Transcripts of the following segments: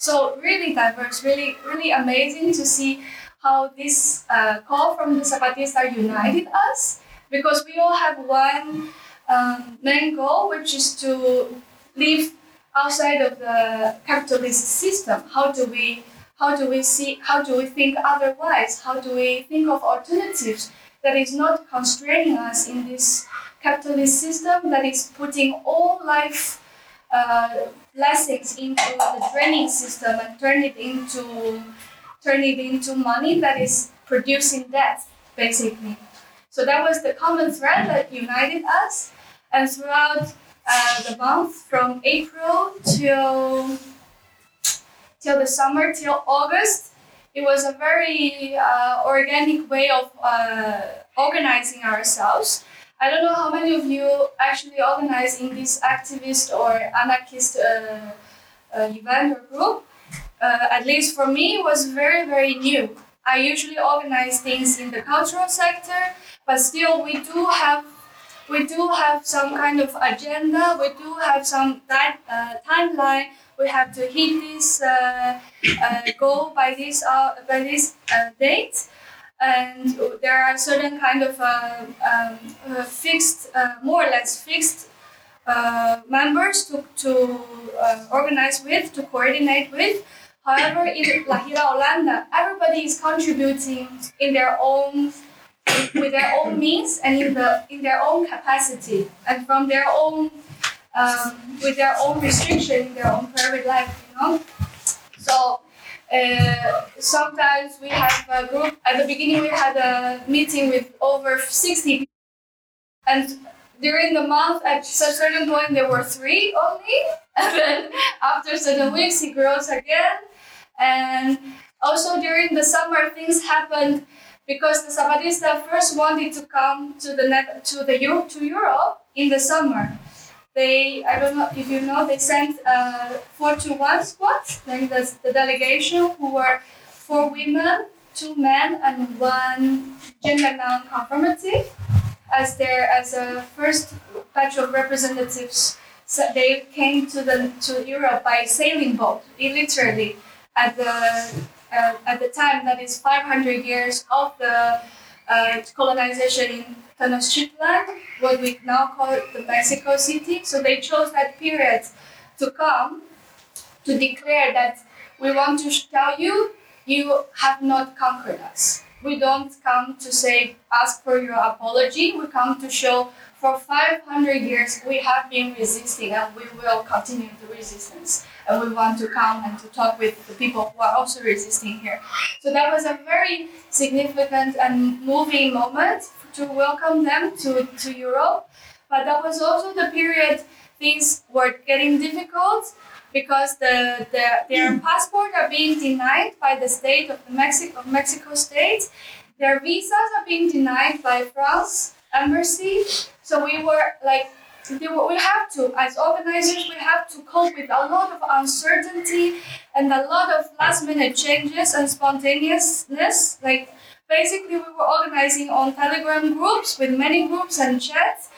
So really diverse, really, really amazing to see how this uh, call from the Zapatistas united us because we all have one um, main goal, which is to live outside of the capitalist system. How do we how do we see how do we think otherwise? How do we think of alternatives that is not constraining us in this capitalist system that is putting all life uh, blessings into the training system and turn it into turn it into money that is producing debt basically. So that was the common thread that united us, and throughout uh, the month from April till till the summer till August, it was a very uh, organic way of uh, organizing ourselves. I don't know how many of you actually organize in this activist or anarchist uh, uh, event or group. Uh, at least for me, it was very, very new. I usually organize things in the cultural sector, but still we do have we do have some kind of agenda. We do have some that uh, timeline. We have to hit this uh, uh, goal by this by this date, and there are certain kind of uh, um, uh, fixed, uh, more or less fixed uh, members to to uh, organize with, to coordinate with. However, in La Gira Holanda, everybody is contributing in their own with their own means and in the in their own capacity and from their own um, with their own restriction in their own private life, you know. So uh, sometimes we have a group. At the beginning, we had a meeting with over sixty, people. and during the month, at a certain point, there were three only, and then after certain weeks, it grows again, and also during the summer, things happened because the Zapatista first wanted to come to the to the to Europe in the summer. They I don't know if you know they sent uh, four to one squad, like the, the delegation who were four women, two men, and one gender non-conformity as their as a first batch of representatives. So they came to the to Europe by sailing boat, literally at the uh, at the time that is 500 years of the uh, colonization in Tenochtitlan, what we now call the Mexico City. So they chose that period to come to declare that we want to tell you you have not conquered us. We don't come to say ask for your apology. We come to show for 500 years we have been resisting and we will continue the resistance and we want to come and to talk with the people who are also resisting here. So that was a very significant and moving moment to welcome them to, to Europe. But that was also the period things were getting difficult because the, the their mm. passport are being denied by the state of the Mexico of Mexico state. Their visas are being denied by France embassy. So we were like we have to, as organizers, we have to cope with a lot of uncertainty and a lot of last minute changes and spontaneousness. Like, basically, we were organizing on Telegram groups with many groups and chats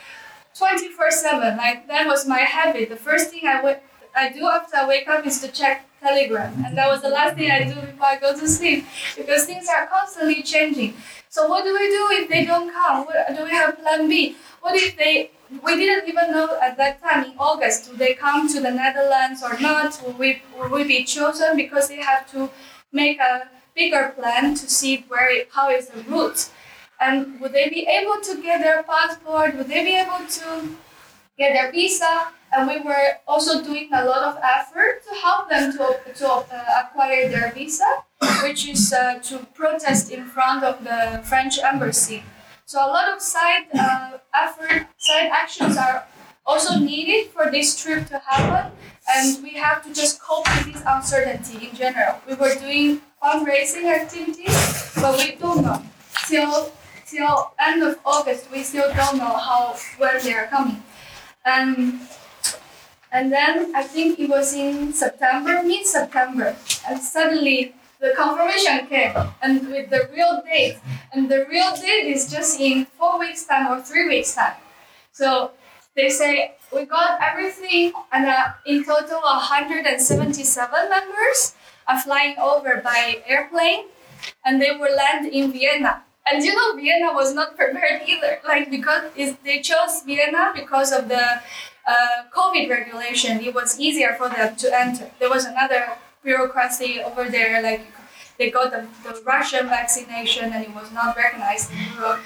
24 7. Like, that was my habit. The first thing I would I do after I wake up is to check Telegram. And that was the last thing I do before I go to sleep because things are constantly changing. So, what do we do if they don't come? What, do we have plan B? What if they we didn't even know at that time in August do they come to the Netherlands or not? Will we will we be chosen because they have to make a bigger plan to see where how is the route, and would they be able to get their passport? Would they be able to get their visa? And we were also doing a lot of effort to help them to, to uh, acquire their visa, which is uh, to protest in front of the French embassy. So a lot of side uh, effort, side actions are also needed for this trip to happen, and we have to just cope with this uncertainty in general. We were doing fundraising activities, but we don't know till till end of August. We still don't know how when they are coming, and and then I think it was in September, mid September, and suddenly the confirmation came and with the real date and the real date is just in four weeks time or three weeks time so they say we got everything, and uh, in total, 177 members are flying over by airplane, and they will land in Vienna. And you know, Vienna was not prepared either. Like because they chose Vienna because of the uh, COVID regulation. It was easier for them to enter. There was another bureaucracy over there, like they got the, the Russian vaccination and it was not recognized in Europe.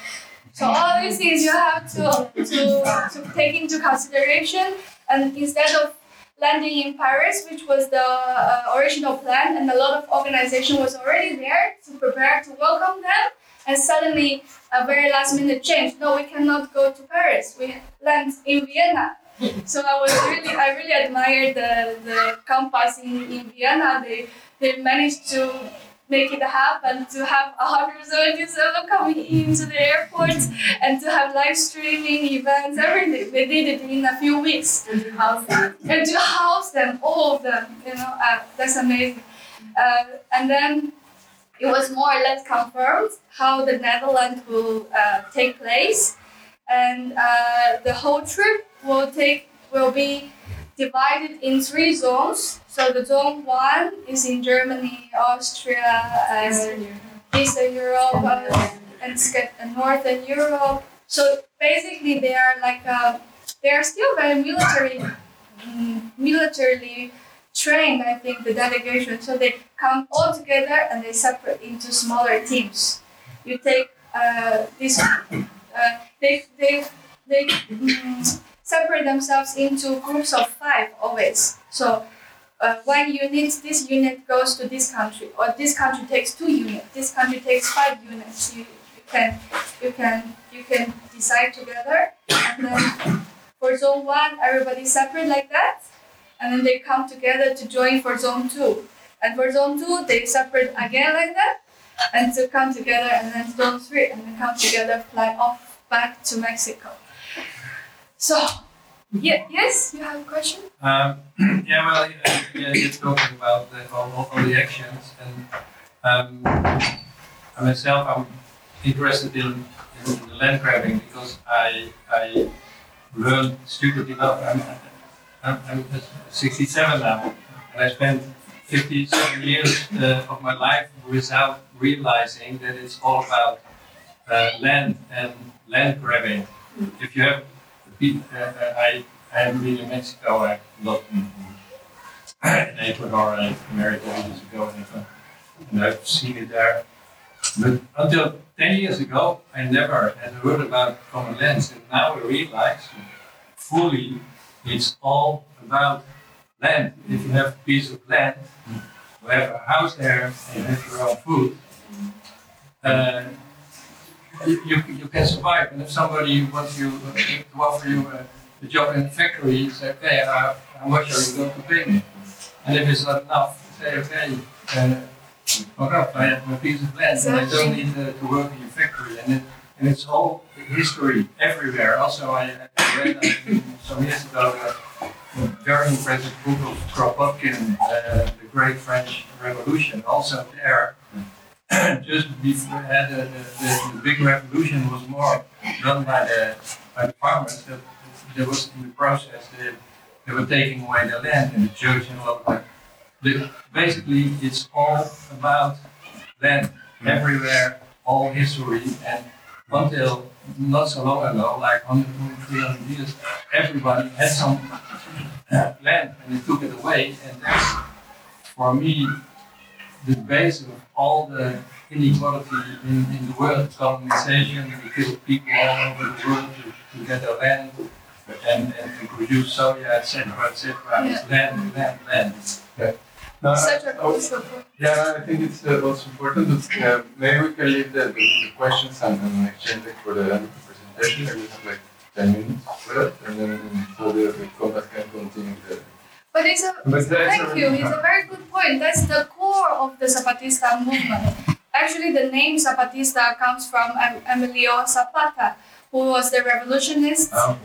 So all these things you have to, to, to take into consideration. And instead of landing in Paris, which was the uh, original plan, and a lot of organization was already there to prepare to welcome them, and suddenly a very last minute change. No, we cannot go to Paris. We land in Vienna. So I was really, I really admired the, the campus in, in Vienna. They, they managed to make it happen to have 177 coming into the airport and to have live streaming events, everything. They did it in a few weeks. And to house them. And to house them, all of them, you know, uh, that's amazing. Uh, and then it was more or less confirmed how the Netherlands will uh, take place. And uh, the whole trip will take will be divided in three zones. So the zone one is in Germany, Austria, and Eastern Europe, uh, and and Northern Europe. So basically, they are like uh, they are still very military, mm, militarily trained. I think the delegation. So they come all together and they separate into smaller teams. You take uh, this. Uh, they they they. mm, separate themselves into groups of five always. So uh, one unit, this unit goes to this country, or this country takes two units, this country takes five units. You, you can you can you can decide together, and then for zone one, everybody separate like that, and then they come together to join for zone two, and for zone two they separate again like that, and to come together, and then zone three, and then come together, fly off back to Mexico. So, yeah, yes, you have a question? Um, yeah, well, uh, yeah, you're talking about the, all, the actions, and um, myself, I'm interested in, in the land grabbing because I I learned stupid enough. I'm, I'm, I'm 67 now, and I spent 57 years uh, of my life without realizing that it's all about uh, land and land grabbing. If you have uh, uh, I I haven't been in Mexico. I not in, in Ecuador and America years ago, and, I've seen it there. But until 10 years ago, I never had heard about common lands, and now I realize fully it's all about land. If you have a piece of land, you have a house there, and you have your own food, uh, you, you, you can survive. And if somebody wants you to offer you a, a job in a factory, you say, okay, uh, how much are you going to pay me? And if it's not enough, you say, okay, uh, fuck up, I have a piece of land and I don't need uh, to work in your factory. And, it, and it's all history everywhere. Also, I, I read uh, some years ago a very impressive book of Kropotkin, uh, The Great French Revolution. Also there, just before uh, the, the, the, the big revolution was more done by the, by the farmers. That there was in the process they, they were taking away their land and the church and all that. The, basically, it's all about land everywhere, all history, and until not so long ago, like 100, 300 years, everybody had some uh, land and they took it away, and that's for me the base of all the inequality in, in the world, colonization, we kill people all over the world to, to get their land and, and to produce soya, etc., etc. It's land, land, land. No, Such a I- I- Yeah, I think it's uh, also important, but uh, maybe we can leave the, the, the questions and, and exchange it for the end of the presentation. We have like 10 minutes for that, and then so the, the combat can continue the. But it's a But thank a- you. It's a very good point. That's the core of the Zapatista movement. Actually, the name Zapatista comes from Em- Emilio Zapata, who was the revolutionist Oh.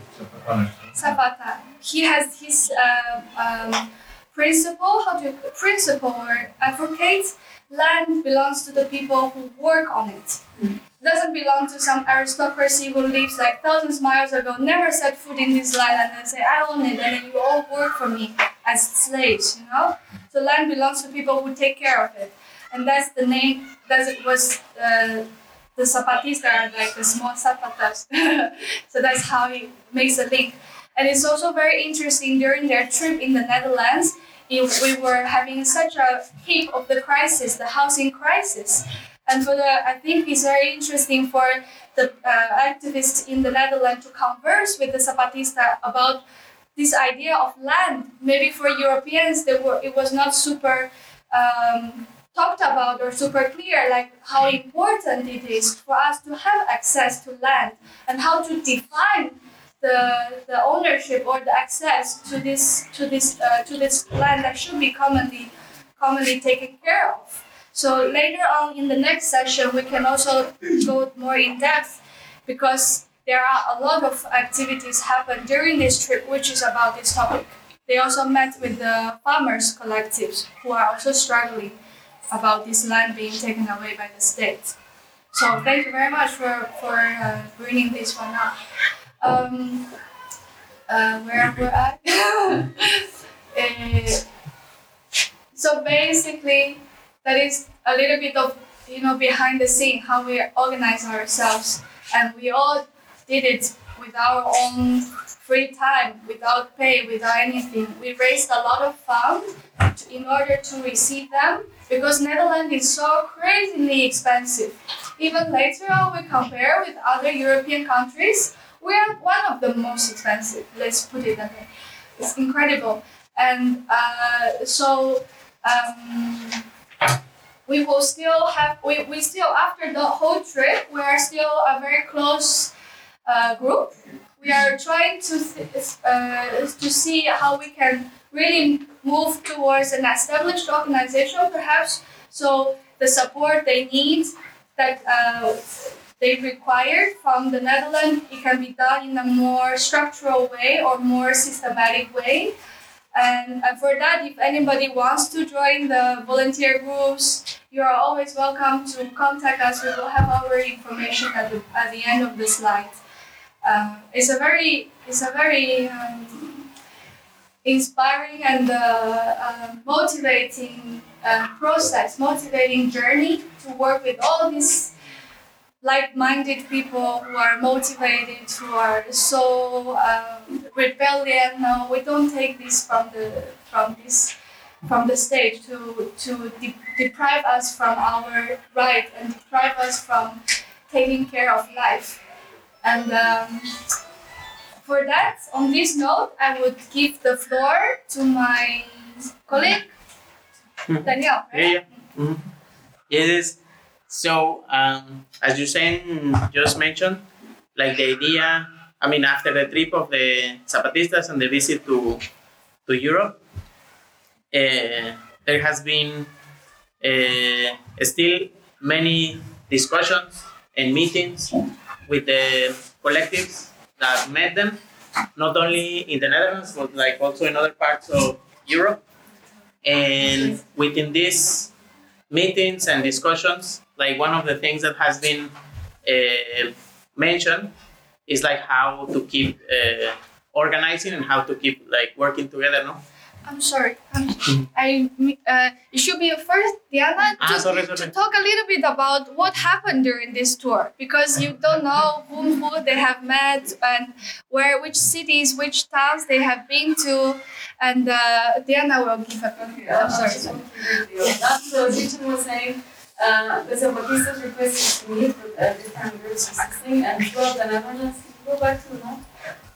Zapata. He has his um, um, principle, how do you principle or advocate. Land belongs to the people who work on it. Doesn't belong to some aristocracy who lives like thousands of miles ago, never set foot in this land, and then say, I own it, and then you all work for me as slaves, you know? So land belongs to people who take care of it. And that's the name, that it was uh, the Zapatistas are like the small Zapatas. so that's how he makes a link. And it's also very interesting during their trip in the Netherlands, if we were having such a peak of the crisis, the housing crisis. And for the, I think it's very interesting for the uh, activists in the Netherlands to converse with the Zapatista about this idea of land. Maybe for Europeans, they were, it was not super um, talked about or super clear, like how important it is for us to have access to land and how to define the, the ownership or the access to this to this uh, to this land that should be commonly commonly taken care of. So later on in the next session, we can also go more in depth because there are a lot of activities happen during this trip, which is about this topic. They also met with the farmers collectives who are also struggling about this land being taken away by the state. So thank you very much for, for uh, bringing this one up. Um, uh, where were I? uh, so basically, that is a little bit of you know behind the scene how we organize ourselves, and we all did it with our own free time, without pay, without anything. We raised a lot of funds in order to receive them because Netherlands is so crazily expensive. Even later on, we compare with other European countries we are one of the most expensive. Let's put it that way. It's incredible, and uh, so um, we will still have we, we still after the whole trip we are still a very close uh, group. We are trying to uh, to see how we can really move towards an established organization, perhaps. So the support they need that uh, they require from the Netherlands, it can be done in a more structural way or more systematic way. And, for that, if anybody wants to join the volunteer groups, you are always welcome to contact us. We will have our information at the, at the end of the slide. Uh, it's a very, it's a very um, inspiring and uh, uh, motivating uh, process, motivating journey to work with all these like-minded people who are motivated, who are so um, rebellion. No, we don't take this from the from this from the state to to de- deprive us from our right and deprive us from taking care of life. And um, for that, on this note, I would give the floor to my colleague Daniel. Right? Yeah, yeah. Mhm. Yes. So, um, as you saying, just mentioned, like the idea, I mean, after the trip of the Zapatistas and the visit to, to Europe, uh, there has been uh, still many discussions and meetings with the collectives that met them, not only in the Netherlands, but like also in other parts of Europe. And within these meetings and discussions, like one of the things that has been uh, mentioned is like how to keep uh, organizing and how to keep like working together, no? I'm sorry. I'm, I uh, it should be first, Diana, Ah, to, sorry, to talk a little bit about what happened during this tour because you don't know whom who they have met and where, which cities, which towns they have been to, and uh, Diana will give a. Okay, I'm I'll sorry. just go through the video. That's so Jitun was saying, uh, the Zapatistas requested to meet with uh, different groups assisting and throughout the Netherlands. Go back to the note.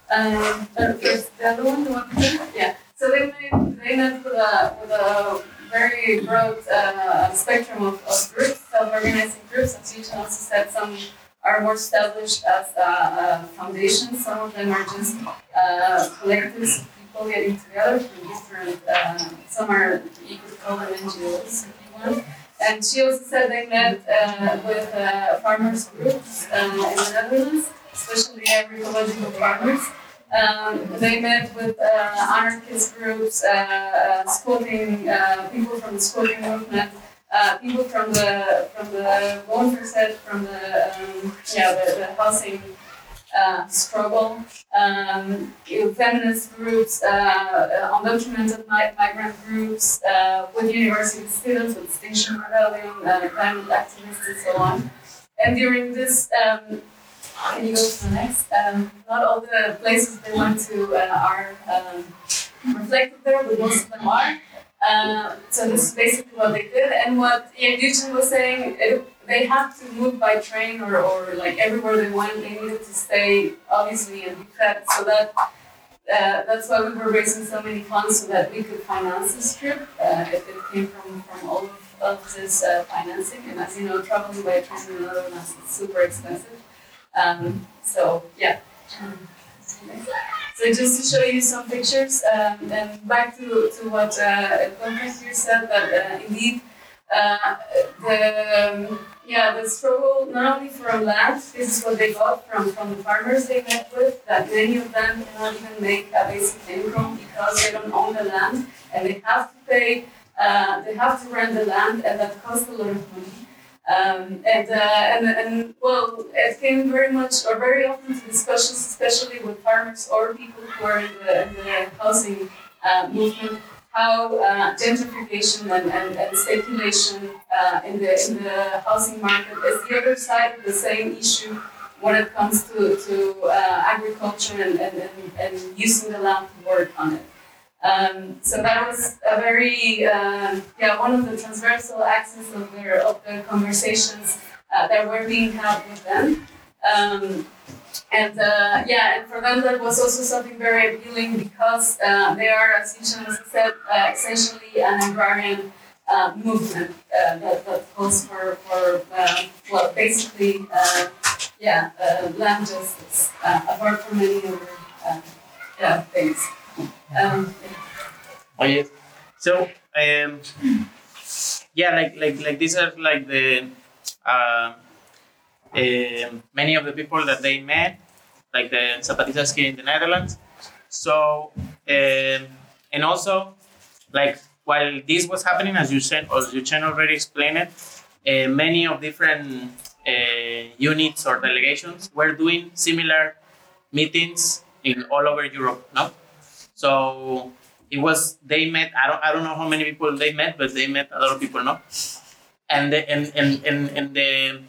Um, uh, first, the other one, the one, yeah. So they met with a, with a very broad uh, spectrum of, of groups, self-organizing groups. As Jitun also said, some are more established as uh, uh, foundations. Some of them are just uh, collectives of people getting together from different. Uh, some are you could call them NGOs if you want. And she also said they met uh, with uh, farmers groups in the Netherlands, especially agricultural farmers. Um, they met with uh, anarchist groups, uh, uh, squatting, uh, people from the squatting movement, uh, people from the from the Woonverzet, from the um, yeah the, the housing uh, struggle, um, feminist groups, uh, undocumented migrant groups, uh, with university students, with Extinction Rebellion, uh, climate activists, and so on. And during this, um, can you go to the next? Um, not all the places they went to uh, are um, reflected there, but most of them are. Uh, so this is basically what they did, and what Ian Duchin was saying, it, they had to move by train or, or like everywhere they went, they needed to stay obviously and be. So that uh, that's why we were raising so many funds so that we could finance this trip. Uh, it, it came from, from all of, of this uh, financing, and as you know, traveling by train in the Netherlands is super expensive. Um, so yeah. So just to show you some pictures, um, and back to, to what uh, here said, that uh, indeed uh, the um, yeah the struggle not only for land, this is what they got from, from the farmers they met with, that many of them cannot even make a basic income because they don't own the land and they have to pay, uh, they have to rent the land and that costs a lot of money. Um, and, uh, and, and well, it came very much or very often to discussions, especially with farmers or people who are in the, in the housing uh, movement, how uh, gentrification and, and, and speculation uh, in, the, in the housing market is the other side of the same issue when it comes to, to uh, agriculture and, and, and, and using the land to work on it. Um, so that was a very uh, yeah one of the transversal axes of their of the conversations uh, that were being had with them. Um, and uh, yeah, and for them that was also something very appealing because uh, they are, as Yushan said, uh, essentially an agrarian uh, movement that, that calls for, for well, basically, yeah, land justice, apart from many other yeah, things. Um, Oh yes. So um, yeah, like like like these are like the uh, uh, many of the people that they met, like the Zapatistas here in the Netherlands. So um, and also like while this was happening, as you said, as you can already explained it, uh, many of different uh, units or delegations were doing similar meetings in all over Europe. No, so it was they met I don't I don't know how many people they met, but they met a lot of people, no? And the, and, and, and, and the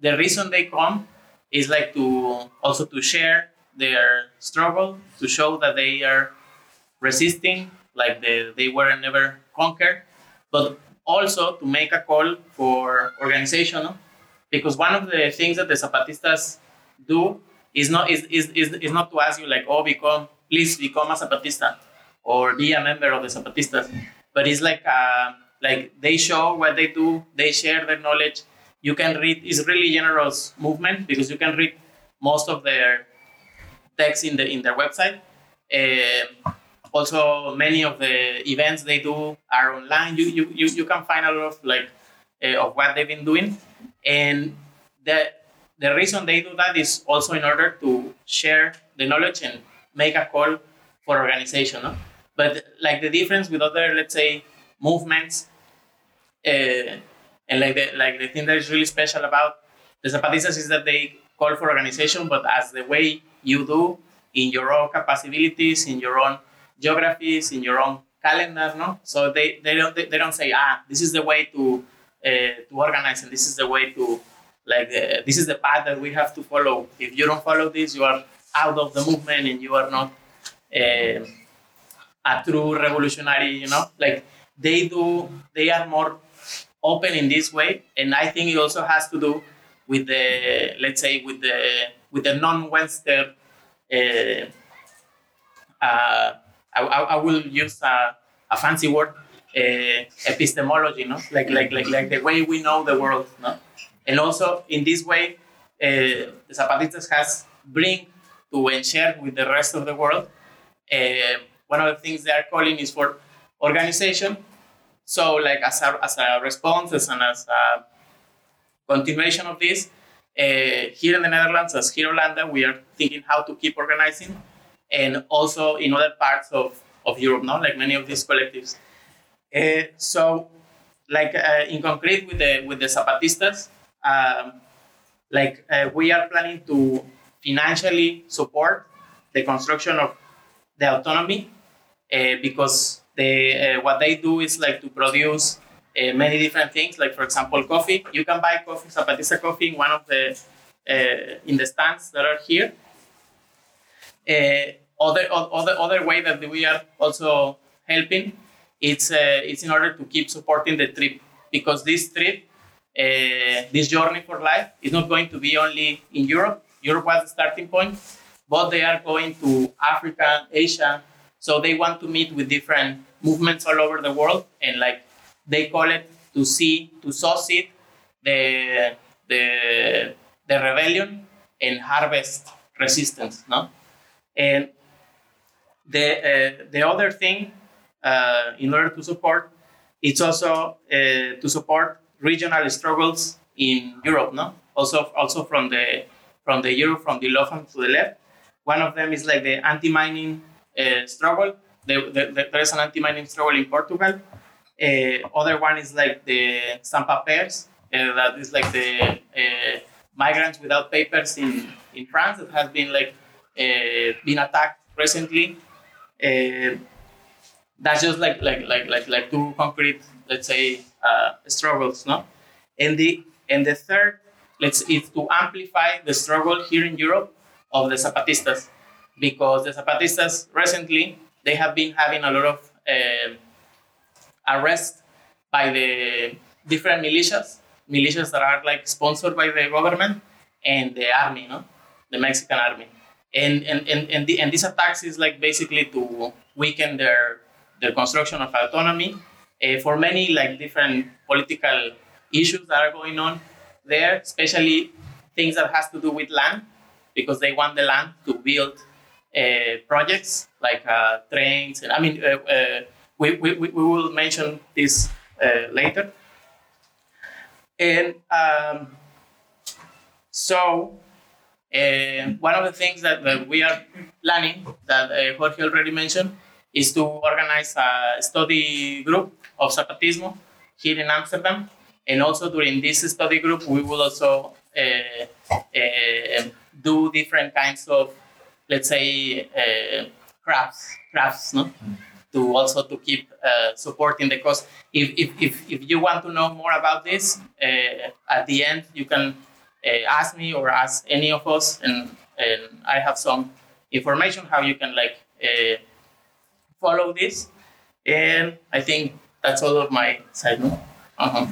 the reason they come is like to also to share their struggle, to show that they are resisting, like they, they were never conquered, but also to make a call for organization, no? because one of the things that the Zapatistas do is not is, is, is, is not to ask you like, oh, become please become a Zapatista or be a member of the Zapatistas. But it's like uh, like they show what they do, they share their knowledge. You can read. It's really generous movement because you can read most of their text in the in their website. Uh, also, many of the events they do are online. You you, you, you can find a lot of like uh, of what they've been doing, and the the reason they do that is also in order to share the knowledge and make a call for organization. No? But like the difference with other, let's say, movements, uh, and like the like the thing that is really special about the Zapatistas is that they call for organization, but as the way you do in your own capabilities, in your own geographies, in your own calendar, no. So they, they don't they, don't say ah this is the way to uh, to organize and this is the way to like uh, this is the path that we have to follow. If you don't follow this, you are out of the movement and you are not uh, a true revolutionary. You know, like they do. They are more open in this way, and I think it also has to do with the let's say with the with the non-Western. Uh, uh, I, I, will use a, a fancy word, uh, epistemology, no? Like, like, like, like the way we know the world, no? And also in this way, uh, the Zapatistas has bring to share with the rest of the world. Uh, one of the things they are calling is for organization. So, like as a, as a response and as a continuation of this, uh, here in the Netherlands, as here in Holanda, we are thinking how to keep organizing, and also in other parts of, of Europe, no, like many of these collectives. Uh, so, like in concrete with the with the Zapatistas, um, like we are planning to financially support the construction of the autonomy uh, because they uh, what they do is like to produce uh, many different things. Like for example, coffee. You can buy coffee, Zapatista coffee, in one of the uh, in the stands that are here. Uh, other other other way that we are also helping it's uh, it's in order to keep supporting the trip because this trip this journey for life is not going to be only in Europe. Europe was the starting point, but they are going to Africa, Asia. So they want to meet with different movements all over the world, and like they call it to see to sow seed the the the rebellion and harvest resistance. No, and the uh, the other thing uh, in order to support it's also uh, to support regional struggles in Europe. No, also also from the from the Euro, from the left to the left. One of them is like the anti-mining uh, struggle. The, the, the, there is an anti-mining struggle in Portugal. Uh, other one is like the sans papiers, uh, that is like the uh, migrants without papers in, in France that has been like uh, been attacked recently. Uh, that's just like like like like like two concrete, let's say, struggles, no? And the and the third, let's to amplify the struggle here in Europe of the Zapatistas, because the Zapatistas recently they have been having a lot of uh, arrests by the different militias, militias that are like sponsored by the government and the army, no, the Mexican army, and and and and, the, and these attacks is like basically to weaken their their construction of autonomy. Uh, for many like different political issues that are going on there, especially things that has to do with land, because they want the land to build uh, projects like uh, trains. And I mean, uh, uh, we, we, we will mention this uh, later. And um, so, one of the things that, that we are planning that Jorge already mentioned is to organize a study group of Zapatismo here in Amsterdam. And also during this study group, we will also uh, uh, do different kinds of, let's say, uh, crafts, crafts, no? To also to keep uh, supporting the cause. If, if, if, if you want to know more about this, uh, at the end, you can uh, ask me or ask any of us, and, and I have some information how you can like follow this. And I think that's all of my side. Uh-huh.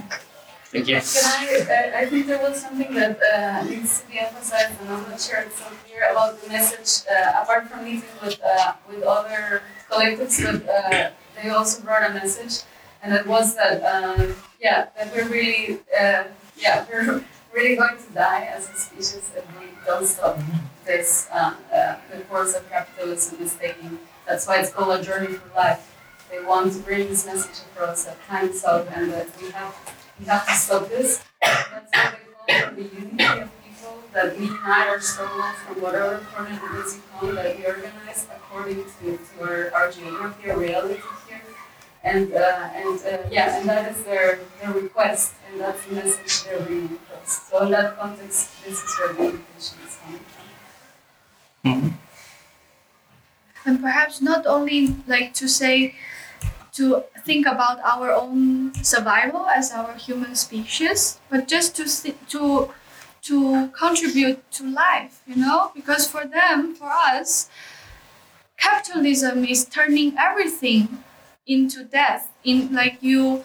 You. Can I, uh, I think there was something that uh, needs to be emphasized, and I'm not sure it's so clear about the message. Uh, apart from meeting with uh, with other collectives, but uh, they also brought a message, and it was that um, yeah, that we're really uh, yeah we're really going to die as a species if we don't stop this the course of capitalism is taking. That's why it's called a journey for life. They want to bring this message across that time's up and that we have we have to stop this. That's what they call the unity of people, that we unite our struggle from whatever corner of the music home that we organize according to, to our, our geography, our reality here. And uh, and uh, yeah, and that is their, their request, and that's the message they're bringing across. So in that context, this is where the invitation is coming from. Mm-hmm. And perhaps not only like to say to think about our own survival as our human species, but just to to to contribute to life, you know, because for them, for us, capitalism is turning everything into death. In like you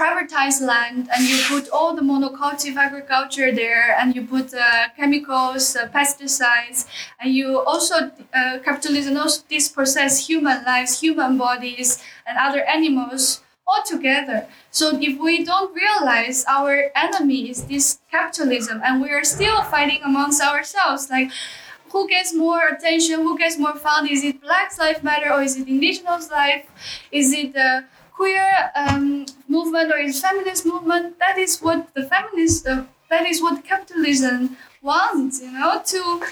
privatize land and you put all the monocultive agriculture there and you put uh, chemicals, uh, pesticides, and you also, uh, capitalism also dispossess human lives, human bodies, and other animals all together. So if we don't realize our enemy is this capitalism and we are still fighting amongst ourselves, like who gets more attention, who gets more fund? Is it Black Lives Matter or is it Indigenous life? Is it the queer um, movement or is feminist movement? That is what the feminist, uh, that is what capitalism wants, you know, to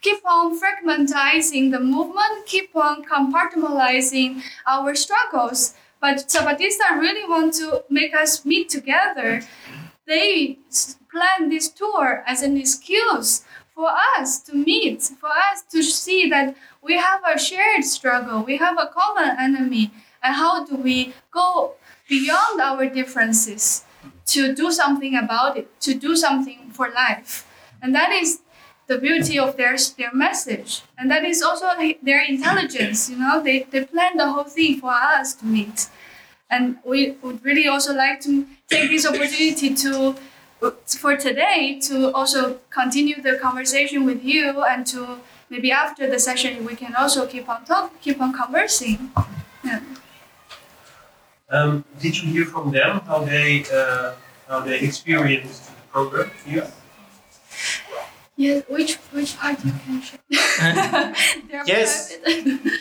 keep on fragmentizing the movement, keep on compartmentalizing our struggles. but Zapatista really want to make us meet together. They plan this tour as an excuse for us to meet, for us to see that we have a shared struggle, we have a common enemy, and how do we go beyond our differences to do something about it, to do something for life. And that is the beauty of their, their message. And that is also their intelligence, you know, they, they plan the whole thing for us to meet. And we would really also like to take this opportunity to, for today, to also continue the conversation with you and to maybe after the session we can also keep on talk, keep on conversing. Yeah. Um, did you hear from them how they uh, how they experienced the program here? Yeah, which which part you can share? They're Yes.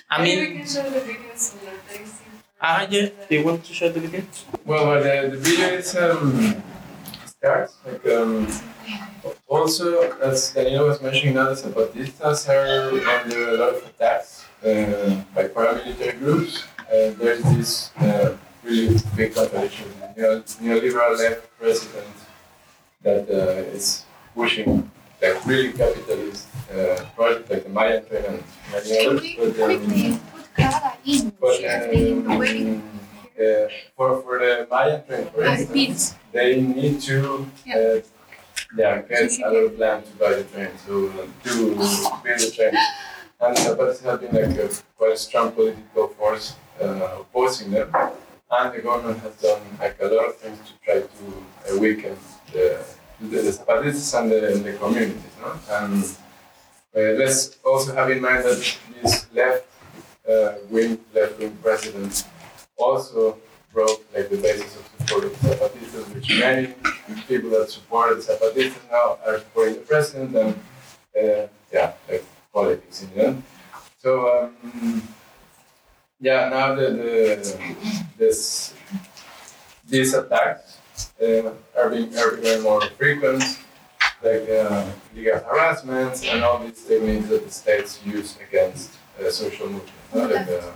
I Maybe we mean, can show the videos so that they see. ah, yeah. Do you want to show the video? Well, well the, the video is um, starts like um, also as Danilo was mentioning now, the Zapatistas are under a lot of attacks uh, by paramilitary groups. Uh, there's this uh, really big contradiction. The neo- neoliberal left president that uh, is pushing like really capitalist uh, projects like the Mayan train and many others. But, um, put Clara in? but She has been in the waiting. um, uh, for for the Mayan train, for Uh, instance, they need to uh, yeah get a lot of land to buy the train, so uh, to build the train. And Zapatis have been like a quite a strong political force uh, opposing them, and the government has done like a lot of things to try to uh, weaken the the, the and the, the communities. No? And uh, let's also have in mind that this left uh, wing, left wing president also broke like the basis of support of Zapatistas, which many people that supported the Zapatistas now are supporting the president and uh, yeah, like politics in the end. So um, yeah, now the, the this these attacks uh, are being are becoming more frequent, like uh, legal harassment and all these techniques that the states use against uh, social movements. no? Like, uh,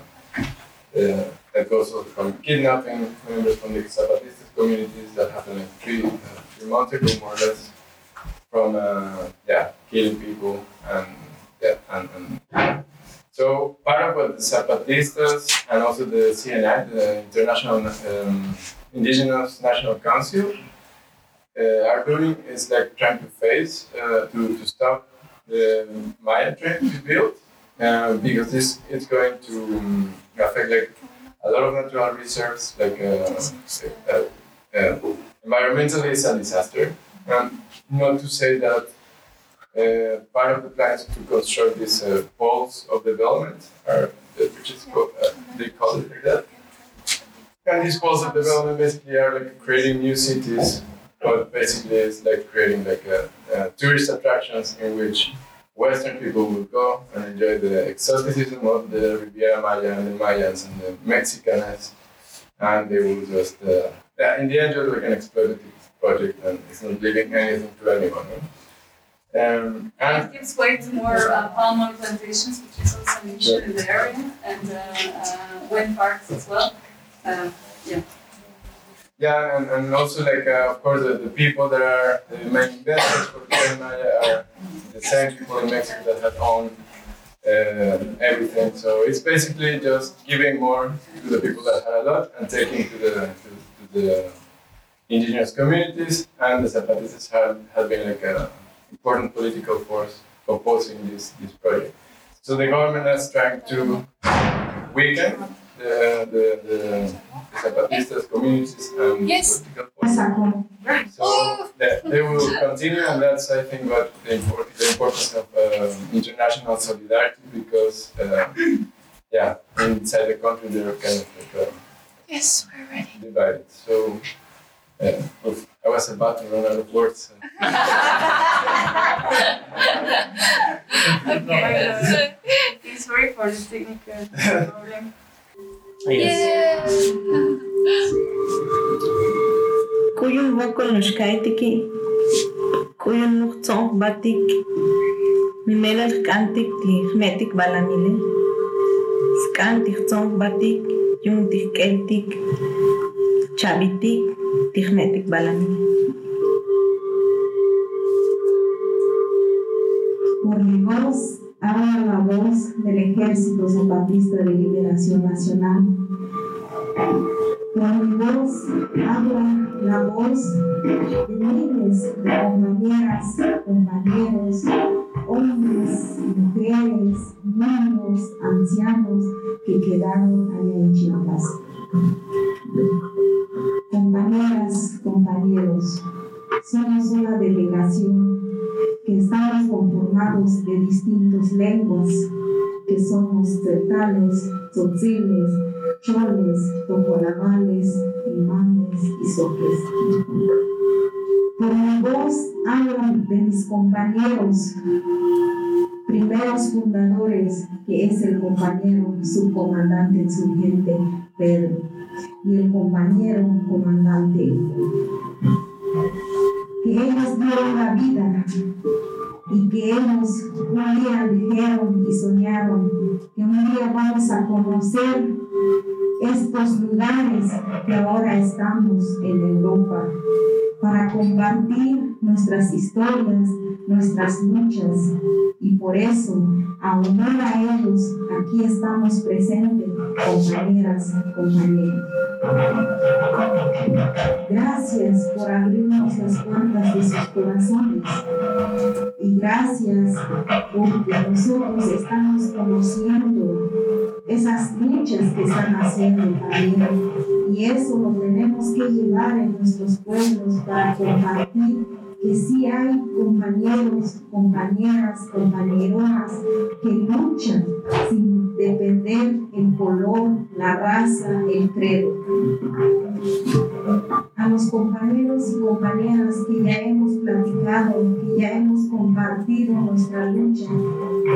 uh, that goes also from kidnapping members from the Zapatistas communities that happened like three, uh, three months ago, more or less, from uh, yeah, killing people and yeah, and, and so part of what the Zapatistas and also the CNI, the International um, Indigenous National Council, uh, are doing is like trying to face uh, to, to stop the Maya train to be built uh, because this is going to um, affect like a lot of natural reserves like uh, uh, uh, environmentally it's a disaster. Not to say that uh, part of the plans to construct these uh, poles of development are which is called, uh, they call it like that and these poles of development basically are like creating new cities but basically it's like creating like a, uh tourist attractions in which Western people will go and enjoy the exoticism of the Riviera Maya and the Mayans and the Mexicans, and they will just, uh, yeah, in the end, just like an exploitative project and it's not leaving anything to anyone. no? Um, and It gives way to more uh, palm oil plantations, which is also an issue in the area, and uh, uh, wind parks as well. Uh, Yeah, and, and also like uh, of course the, the people that are the main investors for Maya are the same people in Mexico that have owned uh, everything. So it's basically just giving more to the people that had a lot and taking to the to, to the indigenous communities. And the Zapatistas have, have been like an important political force opposing this this project. So the government is trying to weaken the the, the, the Zapatistas communities and Yes. political forces. So that they will continue, and that's I think what the, import, the importance of um, international solidarity because uh, yeah, inside the country they're kind of like uh, Yes, we're ready. divided. So uh, I was about to run out of words. Okay. Sorry for the technical problem. Yes. Kuyun wokol no shkaitiki. Kuyun nuktsong batik. Mimelal kantik ti hmetik balamile. Skantik tsong batik. yung tihkeltik, chabitik, tihmetik balami. Por mi voz, habla la voz del Ejército Zapatista de Liberación Nacional. Por mi voz, habla la voz de miles de compañeras, compañeros, hombres, mujeres, niños, ancianos que quedaron allá en Chiapas. Compañeras, compañeros, somos una delegación que estamos conformados de distintas lenguas, que somos tzetales, tzotziles, choles, tocolabales, imanes y soques. Por mi voz hablan de mis compañeros, primeros fundadores, que es el compañero subcomandante insurgente Pedro y el compañero comandante. Que ellos dieron la vida y que ellos un día dijeron y soñaron que un día vamos a conocer estos lugares que ahora estamos en Europa para compartir nuestras historias, nuestras luchas y por eso, a honor a ellos, aquí estamos presentes, compañeras, compañeros. Gracias por abrirnos las puertas de sus corazones y gracias porque nosotros estamos conociendo esas luchas que están haciendo también y eso lo tenemos que llevar en nuestros pueblos para compartir que sí hay compañeros, compañeras, compañeronas que luchan sin depender el color, la raza, el credo. Los compañeros y compañeras que ya hemos platicado, que ya hemos compartido nuestra lucha,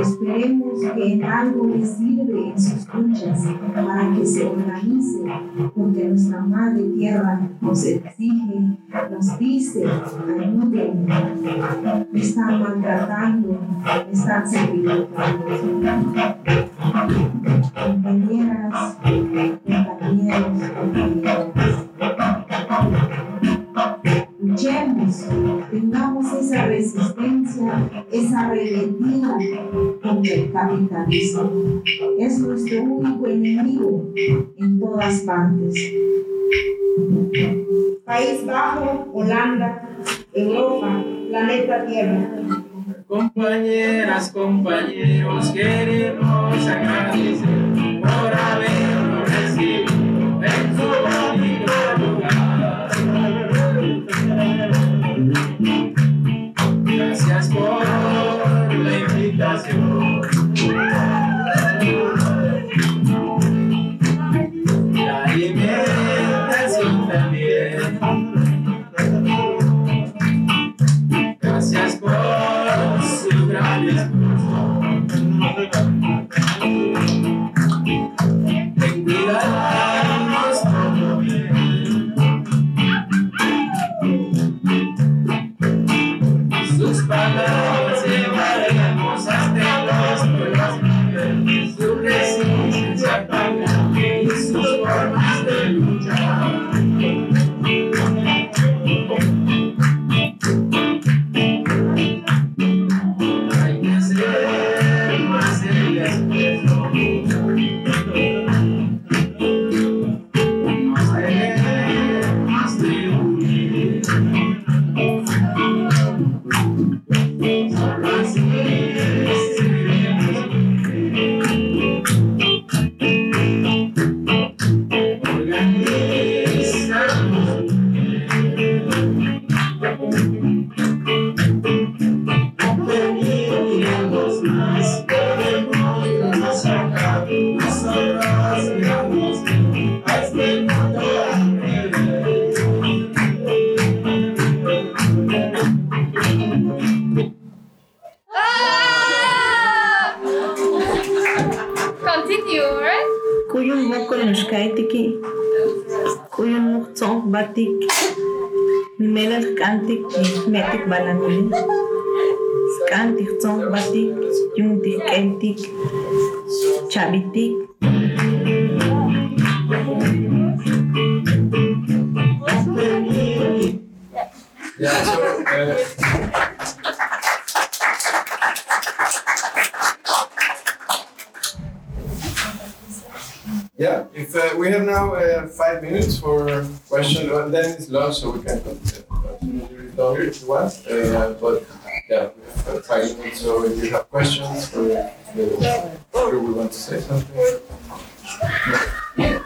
esperemos que en algo les sirve en sus luchas para que se organicen, porque nuestra madre tierra nos exige, nos dice, ayuden, me están maltratando, me están sacrificando. Compañeras, compañeros, compañeras. Luchemos, tengamos esa resistencia, esa rebeldía contra el capitalismo. Es nuestro único enemigo en todas partes. País Bajo, Holanda, Europa, planeta Tierra. Compañeras, compañeros, queremos agradecer por habernos recibido en su batik, kentik, chabitik. Yeah, so, yeah, if uh, we have now uh, five minutes for questions, and then it's lunch, so we can continue you want. Uh, but yeah, five so if you have questions or or we want to say something.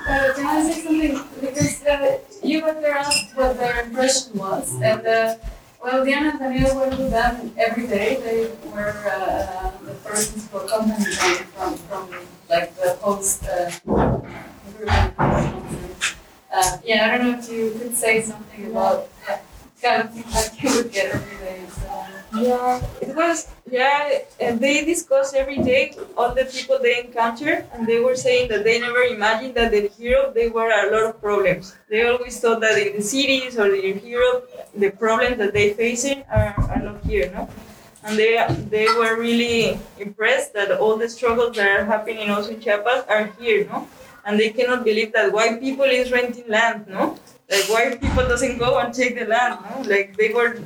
Uh, can I say something? Because uh, you were there asked what their impression was, and uh, well, Diana and Daniel were with them every day. They were uh, uh, the persons who accompanied them from, from like the host uh, group. Uh, yeah, I don't know if you could say something about yeah, Yeah, it was, yeah, and they discussed every day all the people they encountered, and they were saying that they never imagined that in Europe there were a lot of problems. They always thought that in the cities or in Europe, the problems that they facing are, are not here, no? And they, they were really impressed that all the struggles that are happening also in Chiapas are here, no? And they cannot believe that white people is renting land, no? Like white people doesn't go and take the land, no? Like they were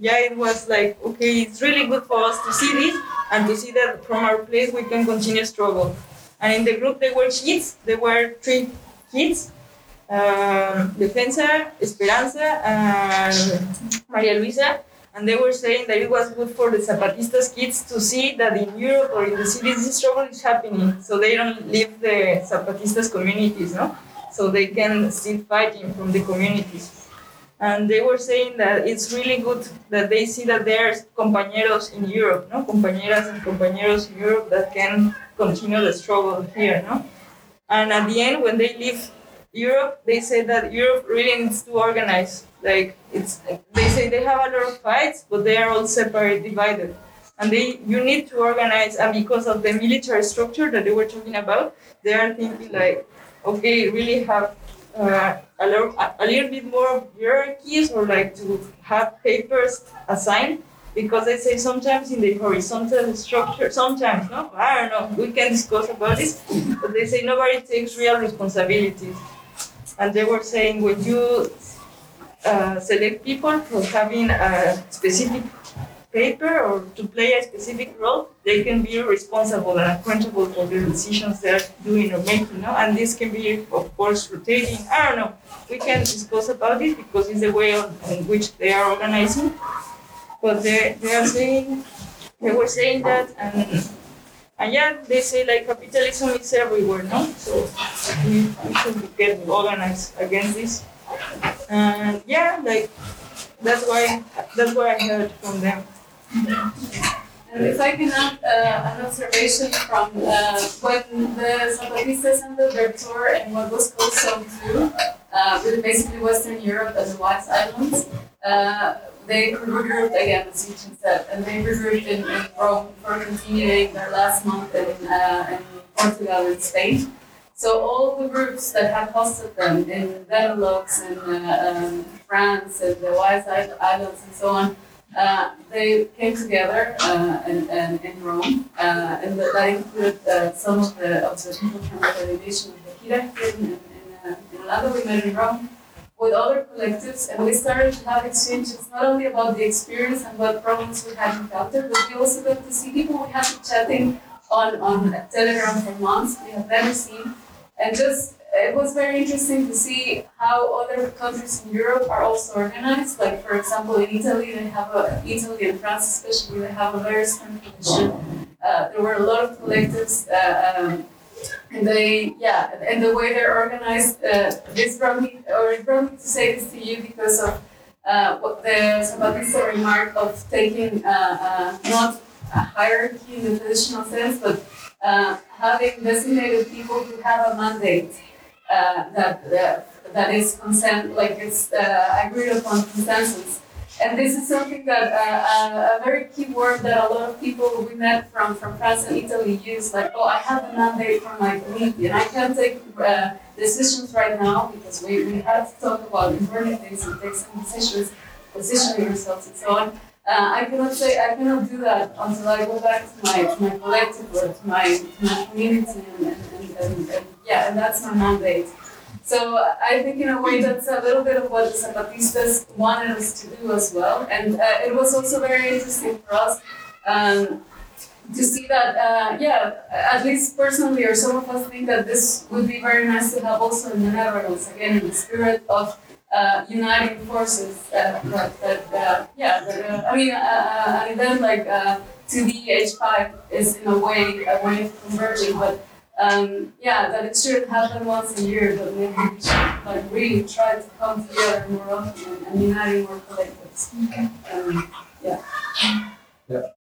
yeah, it was like, okay, it's really good for us to see this and to see that from our place we can continue struggle. And in the group, there were kids. There were three kids: um, Defensa, Esperanza, and Maria Luisa. And they were saying that it was good for the Zapatistas kids to see that in Europe or in the cities this struggle is happening, so they don't leave the Zapatistas communities, no? So they can still fighting from the communities and they were saying that it's really good that they see that there are compañeros in Europe, no, compañeras and compañeros in Europe that can continue the struggle here, no. And at the end, when they leave Europe, they say that Europe really needs to organize. Like it's, they say they have a lot of fights, but they are all separate, divided, and they you need to organize. And because of the military structure that they were talking about, they are thinking like, okay, really have uh, a, little, a little bit more of hierarchies or like to have papers assigned because they say sometimes in the horizontal structure, sometimes, no, I don't know, we can discuss about this, but they say nobody takes real responsibilities. And they were saying when you uh, select people for having a specific paper or to play a specific role, they can be responsible and accountable for the decisions they're doing or making. No? And this can be, of course, rotating. I don't know. We can discuss about it because it's the way in which they are organizing. But they, they are saying, they were saying that, and, and yeah, they say like capitalism is everywhere, no? So we, we should get organized against this. And yeah, like that's why that's what I heard from them. And if I can add uh, an observation from uh, when the Zapatistas ended their tour in what was called Zone 2, uh, with basically Western Europe and the White Islands, uh, they regrouped again, as you said, and they regrouped in, in Rome for continuing their last month in, uh, in Portugal and Spain. So all the groups that had hosted them in Benelux and uh, um, France and the White Islands and so on, uh, they came together uh, in, in, in Rome, uh, and that included uh, some of the, of the people from the delegation of the Gira here in, in, uh, in. We met in Rome with other collectives, and we started to have exchanges not only about the experience and what problems we had encountered, but we also got to see people we had been chatting on, on Telegram for months, we have never seen, and just it was very interesting to see how other countries in Europe are also organized. Like for example, in Italy, they have a Italy and France especially they have a very strong tradition. Uh, there were a lot of collectives, uh, um, and they yeah, and the way they're organized. Uh, this brought me, or it brought me to say this to you because of uh, what the Zapatista remark of taking uh, uh, not a hierarchy in the traditional sense, but having designated people who have a mandate uh, that, that that is consent, like it's uh, agreed upon consensus. And this is something that uh, a very key word that a lot of people we met from, from France and Italy use, like, oh, I have a mandate from my community and I can't take uh, decisions right now because we, we have to talk about important things and take some decisions, positioning ourselves and so on. Uh, I cannot say I cannot do that until I go back to my to my collective or to my to my community and, and, and, and yeah, and that's my mandate. So I think in a way that's a little bit of what Zapatistas wanted us to do as well. And uh, it was also very interesting for us um, to see that, uh, yeah, at least personally, or some of us think that this would be very nice to have also in the Netherlands, again, in the spirit of uh, uniting forces. Uh, that, that uh, yeah, that, uh, I mean, uh, an event like uh, 2D H5 is in a way a way of converging, but um, yeah, that it shouldn't happen once a year, but maybe we should like really try to come together more often and, and uniting more collectives. Okay. Um, yeah.